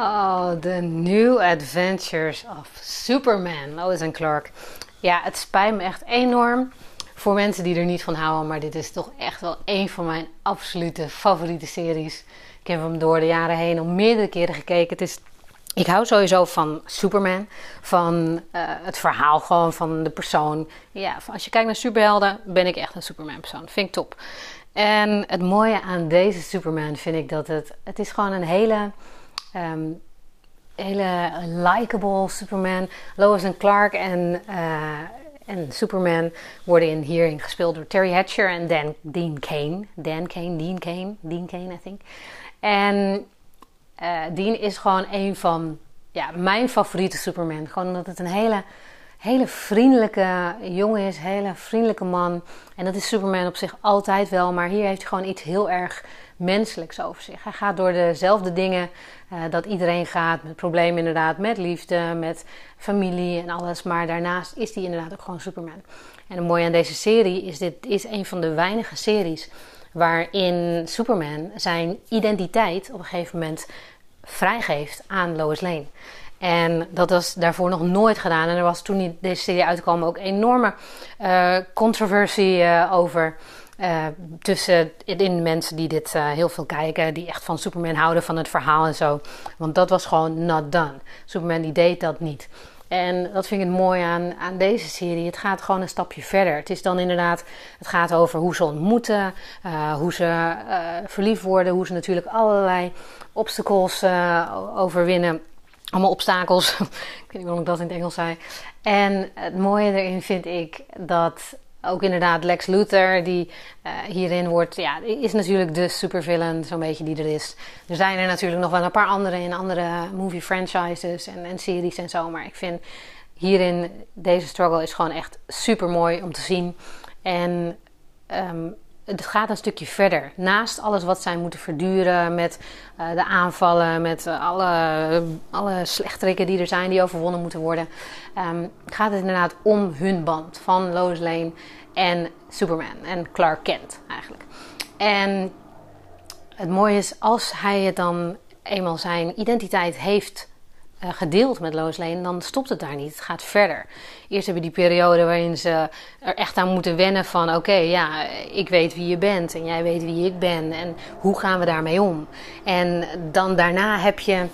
Oh, The New Adventures of Superman, Lois en Clark. Ja, het spijt me echt enorm voor mensen die er niet van houden, maar dit is toch echt wel een van mijn absolute favoriete series. Ik heb hem door de jaren heen al meerdere keren gekeken. Het is, ik hou sowieso van Superman, van uh, het verhaal gewoon, van de persoon. Ja, als je kijkt naar superhelden, ben ik echt een Superman persoon. Vind ik top. En het mooie aan deze Superman vind ik dat het, het is gewoon een hele Um, hele likable Superman. Lois en Clark en, uh, en Superman worden in, hierin gespeeld door Terry Hatcher en Dan, Dean Kane. Dan Kane, Dean Kane, Dean Kane, I think. En uh, Dean is gewoon een van ja, mijn favoriete Superman. Gewoon omdat het een hele, hele vriendelijke jongen is, hele vriendelijke man. En dat is Superman op zich altijd wel, maar hier heeft hij gewoon iets heel erg menselijks over zich. Hij gaat door dezelfde dingen uh, dat iedereen gaat, met problemen inderdaad, met liefde, met familie en alles. Maar daarnaast is hij inderdaad ook gewoon Superman. En het mooie aan deze serie is, dit is een van de weinige series waarin Superman zijn identiteit op een gegeven moment vrijgeeft aan Lois Lane. En dat was daarvoor nog nooit gedaan. En er was toen deze serie uitkwam ook enorme uh, controversie uh, over. Uh, tussen in mensen die dit uh, heel veel kijken, die echt van Superman houden, van het verhaal en zo. Want dat was gewoon not done. Superman die deed dat niet. En dat vind ik het mooi aan, aan deze serie. Het gaat gewoon een stapje verder. Het is dan inderdaad, het gaat over hoe ze ontmoeten, uh, hoe ze verliefd worden, hoe ze natuurlijk allerlei obstacles overwinnen. Allemaal obstakels. ik weet niet waarom ik dat in het Engels zei. En het mooie erin vind ik dat ook inderdaad Lex Luthor, die uh, hierin wordt, ja, is natuurlijk de supervillain, zo'n beetje die er is. Er zijn er natuurlijk nog wel een paar andere in andere movie franchises en, en series en zo, maar ik vind hierin, deze struggle is gewoon echt super mooi om te zien. En um, het gaat een stukje verder. Naast alles wat zij moeten verduren met uh, de aanvallen, met uh, alle, alle slechterikken die er zijn, die overwonnen moeten worden, um, gaat het inderdaad om hun band van Lois Lane en Superman en Clark Kent eigenlijk. En het mooie is, als hij het dan eenmaal zijn identiteit heeft uh, gedeeld met Lois dan stopt het daar niet. Het gaat verder. Eerst hebben we die periode waarin ze er echt aan moeten wennen van... oké, ja, ik weet wie je bent en jij weet wie ik ben en hoe gaan we daarmee om? En dan daarna heb je...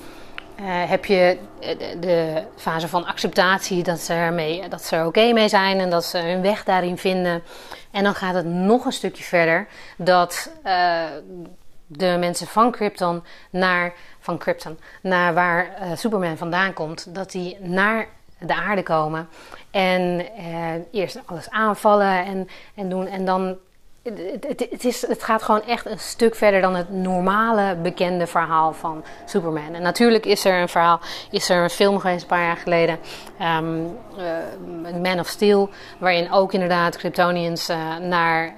Uh, heb je de, de, fase van acceptatie, dat ze, ermee, dat ze er oké mee zijn en dat ze hun weg daarin vinden. En dan gaat het nog een stukje verder dat de mensen van Krypton naar van Krypton, naar waar uh, Superman vandaan komt, dat die naar de aarde komen en uh, eerst alles aanvallen en, en doen en dan het, het, is, het gaat gewoon echt een stuk verder dan het normale bekende verhaal van Superman. En natuurlijk is er een verhaal, is er een film geweest een paar jaar geleden, um, uh, Man of Steel, waarin ook inderdaad Kryptonians uh, naar uh,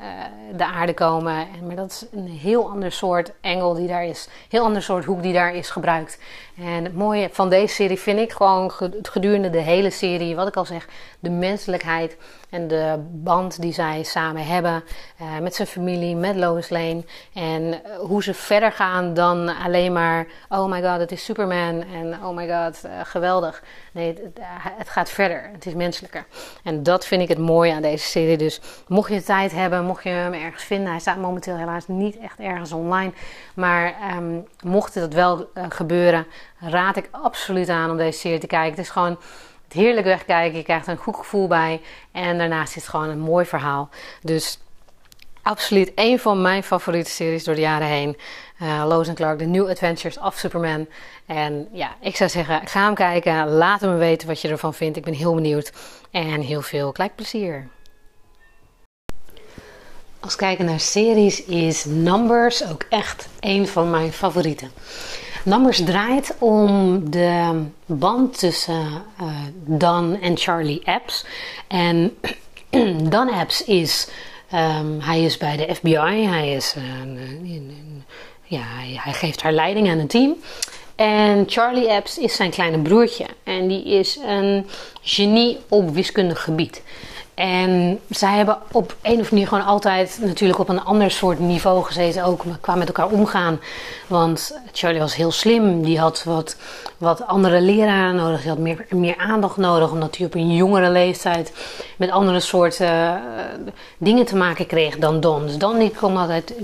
de aarde komen. En, maar dat is een heel ander soort engel die daar is, heel ander soort hoek die daar is gebruikt. En het mooie van deze serie vind ik gewoon gedurende de hele serie, wat ik al zeg, de menselijkheid en de band die zij samen hebben uh, met zijn familie, met Lois Lane. En uh, hoe ze verder gaan dan alleen maar, oh my god, het is Superman en oh my god, uh, geweldig. Nee, het, het, gaat verder. Het is menselijker. En dat vind ik het mooie aan deze serie. Dus mocht je tijd hebben, mocht je hem ergens vinden, hij staat momenteel helaas niet echt ergens online. Maar um, mocht dat wel gebeuren, raad ik absoluut aan om deze serie te kijken. Het is gewoon het heerlijk wegkijken. Je krijgt er een goed gevoel bij. En daarnaast is het gewoon een mooi verhaal. Dus absoluut een van mijn favoriete series door de jaren heen. Uh, Lois Clark, The New Adventures of Superman. En ja, ik zou zeggen, ga hem kijken. Laat me weten wat je ervan vindt. Ik ben heel benieuwd. En heel veel kijkplezier. Als kijken naar series is Numbers ook echt een van mijn favorieten. Numbers draait om de band tussen uh, Dan en Charlie Epps. En Dan Epps is, um, hij is bij de FBI, hij, is, ja, hij geeft haar leiding aan een team. En Charlie Epps is zijn kleine broertje. En die is een genie op wiskundig gebied. En zij hebben op een of andere manier gewoon altijd natuurlijk op een ander soort niveau gezeten, ook qua met elkaar omgaan. Want Charlie was heel slim, die had wat, wat andere leraren nodig, die had meer, meer aandacht nodig, omdat hij op een jongere leeftijd met andere soorten uh, dingen te maken kreeg dan Don. Dus Don die kon altijd,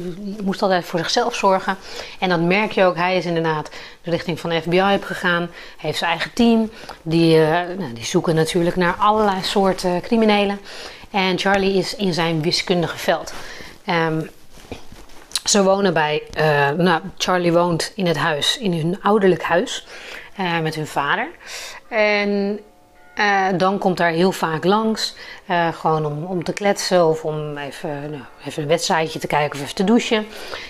moest altijd voor zichzelf zorgen. En dat merk je ook, hij is inderdaad de richting van de FBI op gegaan. Heeft zijn eigen team, die, uh, nou, die zoeken natuurlijk naar allerlei soorten criminelen. En Charlie is in zijn wiskundige veld. Um, ze wonen bij, uh, nou, Charlie woont in het huis, in hun ouderlijk huis, uh, met hun vader. En uh, dan komt daar heel vaak langs, gewoon om, om te kletsen of om even, nou, even een wedstrijdje te kijken of even te douchen.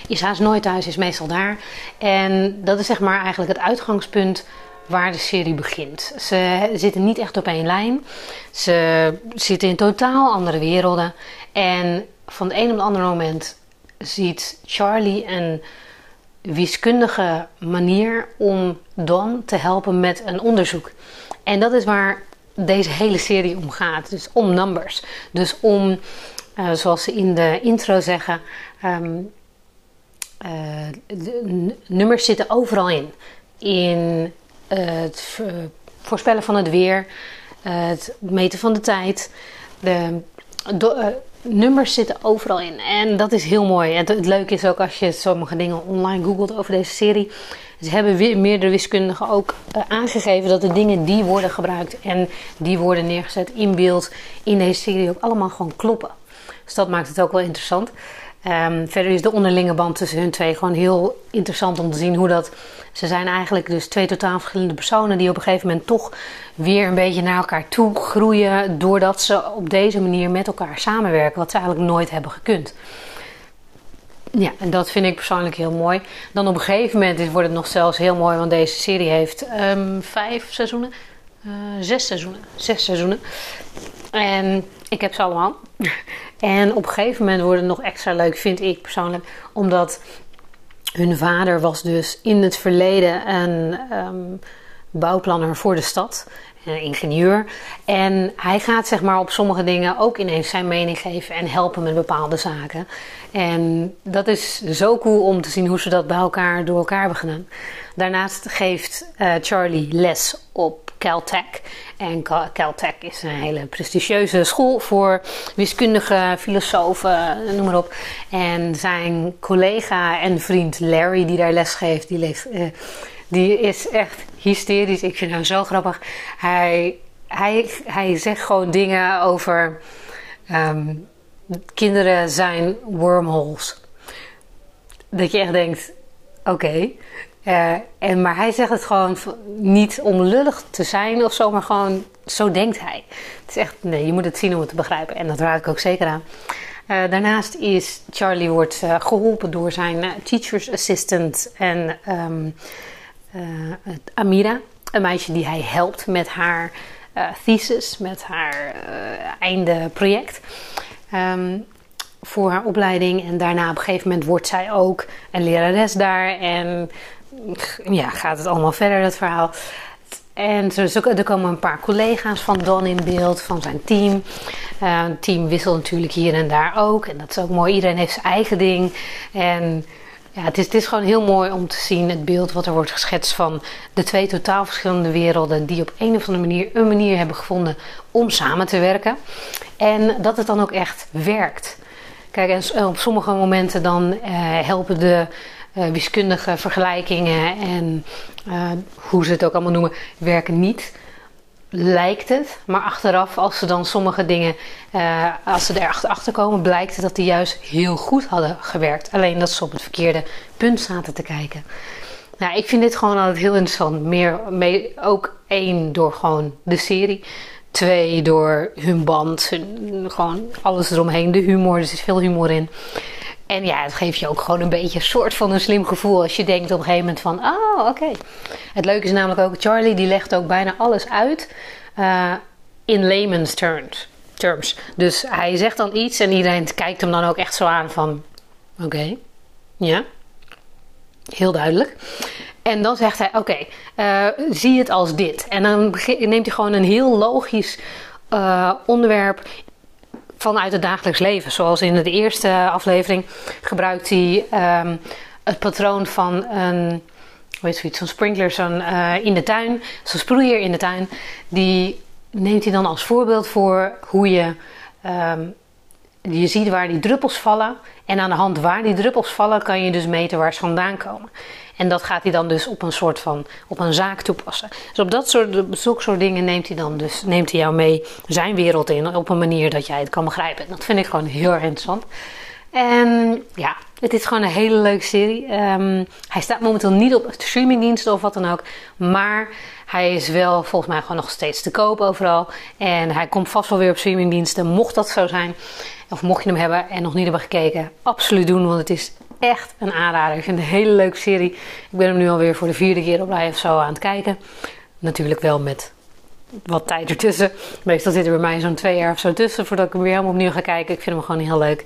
Is haast nooit thuis, is meestal daar. En dat is zeg maar eigenlijk het uitgangspunt waar de serie begint. Ze zitten niet echt op één lijn. Ze zitten in totaal andere werelden. En van het een op het andere moment ziet Charlie een wiskundige manier om Don te helpen met een onderzoek. En dat is waar deze hele serie om gaat. Dus om numbers. Dus om, uh, zoals ze in de intro zeggen, uh, de nummers zitten overal in. In het voorspellen van het weer, het meten van de tijd. De, de nummers zitten overal in. En dat is heel mooi. Het, het, leuke is ook als je sommige dingen online googelt over deze serie. Ze hebben meerdere wiskundigen ook aangegeven dat de dingen die worden gebruikt en die worden neergezet in beeld in deze serie ook allemaal gewoon kloppen. Dus dat maakt het ook wel interessant. Um, verder is de onderlinge band tussen hun twee gewoon heel interessant om te zien hoe dat. Ze zijn eigenlijk dus twee totaal verschillende personen die op een gegeven moment toch weer een beetje naar elkaar toe groeien. doordat ze op deze manier met elkaar samenwerken, wat ze eigenlijk nooit hebben gekund. Ja, en dat vind ik persoonlijk heel mooi. Dan op een gegeven moment wordt het nog zelfs heel mooi, want deze serie heeft um, vijf seizoenen. Uh, zes seizoenen. Zes seizoenen. En ik heb ze allemaal. En op een gegeven moment wordt het nog extra leuk, vind ik persoonlijk, omdat hun vader was dus in het verleden een um, bouwplanner voor de stad, ingenieur. En hij gaat zeg maar op sommige dingen ook ineens zijn mening geven en helpen met bepaalde zaken. En dat is zo cool om te zien hoe ze dat bij elkaar door elkaar hebben gedaan. Daarnaast geeft uh, Charlie les op Caltech. En Caltech is een hele prestigieuze school voor wiskundige, filosofen, noem maar op. En zijn collega en vriend Larry, die daar les geeft, die, leeft, uh, die is echt hysterisch. Ik vind hem zo grappig. Hij, hij, hij zegt gewoon dingen over. Um, kinderen zijn wormholes. Dat je echt denkt: oké. Uh, en, maar hij zegt het gewoon niet om lullig te zijn of zo, maar gewoon zo denkt hij. Het is echt, nee, je moet het zien om het te begrijpen. En dat raad ik ook zeker aan. Uh, daarnaast is Charlie wordt uh, geholpen door zijn teacher's assistant en um, Amira, een meisje die hij helpt met haar thesis, met haar einde project. Um, voor haar opleiding. En daarna op een gegeven moment wordt zij ook een lerares daar. En ja, gaat het allemaal verder, dat verhaal. En er komen een paar collega's van Don in beeld, van zijn team. Uh, team wisselt natuurlijk hier en daar ook. En dat is ook mooi. Iedereen heeft zijn eigen ding. En ja, het is, het is gewoon heel mooi om te zien het beeld wat er wordt geschetst van de twee totaal verschillende werelden. Die op een of andere manier een manier hebben gevonden om samen te werken. En dat het dan ook echt werkt. Kijk, en op sommige momenten dan uh, helpen de uh, wiskundige vergelijkingen en uh, hoe ze het ook allemaal noemen, werken niet. Lijkt het, maar achteraf, als ze dan sommige dingen, uh, als ze er achter komen, blijkt dat die juist heel goed hadden gewerkt. Alleen dat ze op het verkeerde punt zaten te kijken. Nou, ik vind dit gewoon altijd heel interessant. Meer, mee, ook één door gewoon de serie. Twee door hun band, hun, gewoon alles eromheen. De humor, er zit veel humor in. En ja, het geeft je ook gewoon een beetje een soort van een slim gevoel als je denkt op een gegeven moment van, oh oké. Het leuke is namelijk ook, Charlie die legt ook bijna alles uit uh, in layman's terms. terms. Dus hij zegt dan iets en iedereen kijkt hem dan ook echt zo aan van, oké, ja, heel duidelijk. En dan zegt hij, oké, uh, zie het als dit. En dan neemt hij gewoon een heel logisch uh, onderwerp vanuit het dagelijks leven. Zoals in de eerste aflevering gebruikt hij ehm, het patroon van een, weet zoiets, zo'n sprinkler zo'n, uh, in de tuin, zo'n sproeier in de tuin. Die neemt hij dan als voorbeeld voor hoe je, um, je ziet waar die druppels vallen. En aan de hand waar die druppels vallen kan je dus meten waar ze vandaan komen. En dat gaat hij dan dus op een soort van op een zaak toepassen. Dus op dat soort, zulke soort dingen neemt hij dan dus neemt hij jou mee zijn wereld in op een manier dat jij het kan begrijpen. En dat vind ik gewoon heel erg interessant. En ja, het is gewoon een hele leuke serie. Um, hij staat momenteel niet op streamingdiensten of wat dan ook. Maar hij is wel volgens mij gewoon nog steeds te koop overal. En hij komt vast wel weer op streamingdiensten, mocht dat zo zijn. Of mocht je hem hebben en nog niet hebben gekeken, absoluut doen. Want het is echt een aanrader. Ik vind een hele leuke serie. Ik ben hem nu alweer voor de vierde keer op rij of zo aan het kijken. Natuurlijk wel met wat tijd ertussen. Meestal zit er bij mij zo'n twee jaar of zo tussen voordat ik hem weer helemaal opnieuw ga kijken. Ik vind hem gewoon heel leuk.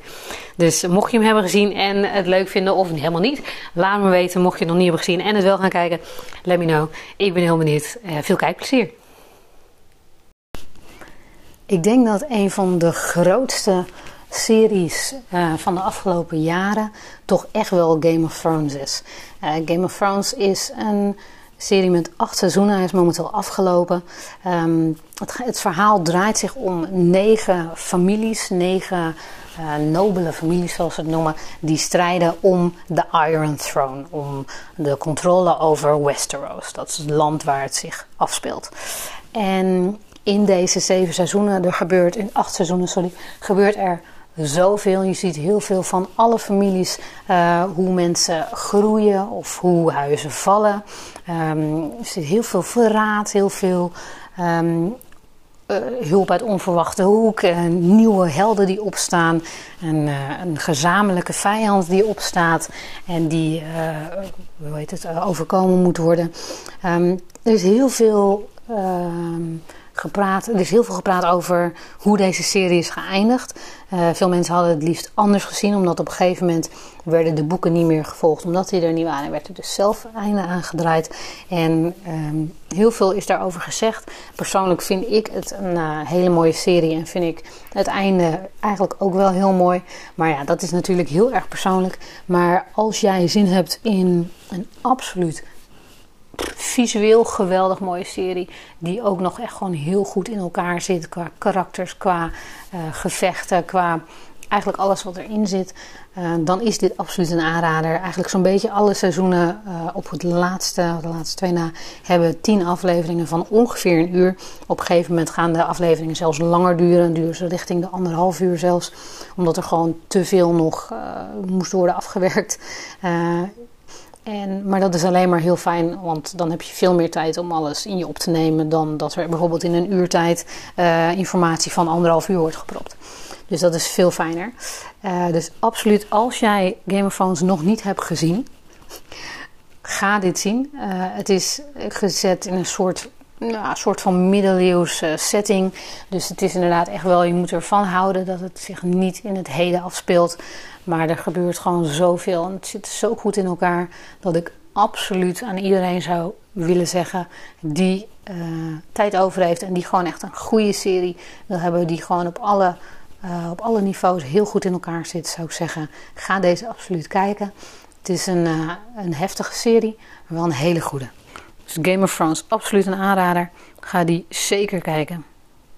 Dus mocht je hem hebben gezien en het leuk vinden of helemaal niet, laat me weten. Mocht je het nog niet hebben gezien en het wel gaan kijken, let me know. Ik ben heel benieuwd. Uh, veel kijkplezier. Ik denk dat een van de grootste series uh, van de afgelopen jaren toch echt wel Game of Thrones is. Uh, Game of Thrones is een serie met acht seizoenen. Hij is momenteel afgelopen. Um, het, het, verhaal draait zich om negen families, negen uh, nobele families zoals ze het noemen, die strijden om de Iron Throne, om de controle over Westeros. Dat is het land waar het zich afspeelt. En in deze zeven seizoenen, er gebeurt in acht seizoenen, sorry, gebeurt er zoveel. Je ziet heel veel van alle families, uh, hoe mensen groeien of hoe huizen vallen. Um, er zit heel veel verraad, heel veel um, uh, hulp uit onverwachte hoek, uh, nieuwe helden die opstaan, en, een gezamenlijke vijand die opstaat en die hoe heet het, overkomen moet worden. Um, er is heel veel gepraat. Er is heel veel gepraat over hoe deze serie is geëindigd. Uh, veel mensen hadden het liefst anders gezien, omdat op een gegeven moment werden de boeken niet meer gevolgd, omdat die er niet waren. En werd er dus zelf einde aangedraaid. En um, heel veel is daarover gezegd. Persoonlijk vind ik het een uh, hele mooie serie en vind ik het einde eigenlijk ook wel heel mooi. Maar ja, dat is natuurlijk heel erg persoonlijk. Maar als jij zin hebt in een absoluut visueel geweldig mooie serie. Die ook nog echt gewoon heel goed in elkaar zit. Qua karakters, qua uh, gevechten, qua eigenlijk alles wat erin zit. Uh, dan is dit absoluut een aanrader. Eigenlijk zo'n beetje alle seizoenen uh, op het laatste, de laatste twee na, hebben tien afleveringen van ongeveer een uur. Op een gegeven moment gaan de afleveringen zelfs langer duren. Duren ze richting de anderhalf uur zelfs. Omdat er gewoon te veel nog moest worden afgewerkt. En, maar dat is alleen maar heel fijn, want dan heb je veel meer tijd om alles in je op te nemen dan dat er bijvoorbeeld in een uurtijd uh, informatie van anderhalf uur wordt gepropt. Dus dat is veel fijner. Uh, dus absoluut, als jij Game of Thrones nog niet hebt gezien, ga dit zien. Uh, het is gezet in een soort, nou, soort van middeleeuwse setting. Dus het is inderdaad echt wel, je moet ervan houden dat het zich niet in het heden afspeelt. Maar er gebeurt gewoon zoveel en het zit zo goed in elkaar dat ik absoluut aan iedereen zou willen zeggen die uh, tijd over heeft en die gewoon echt een goede serie wil hebben, die gewoon op alle, uh, op alle niveaus heel goed in elkaar zit, zou ik zeggen, ga deze absoluut kijken. Het is een, uh, een heftige serie, maar wel een hele goede. Dus Game of Thrones, absoluut een aanrader. Ga die zeker kijken.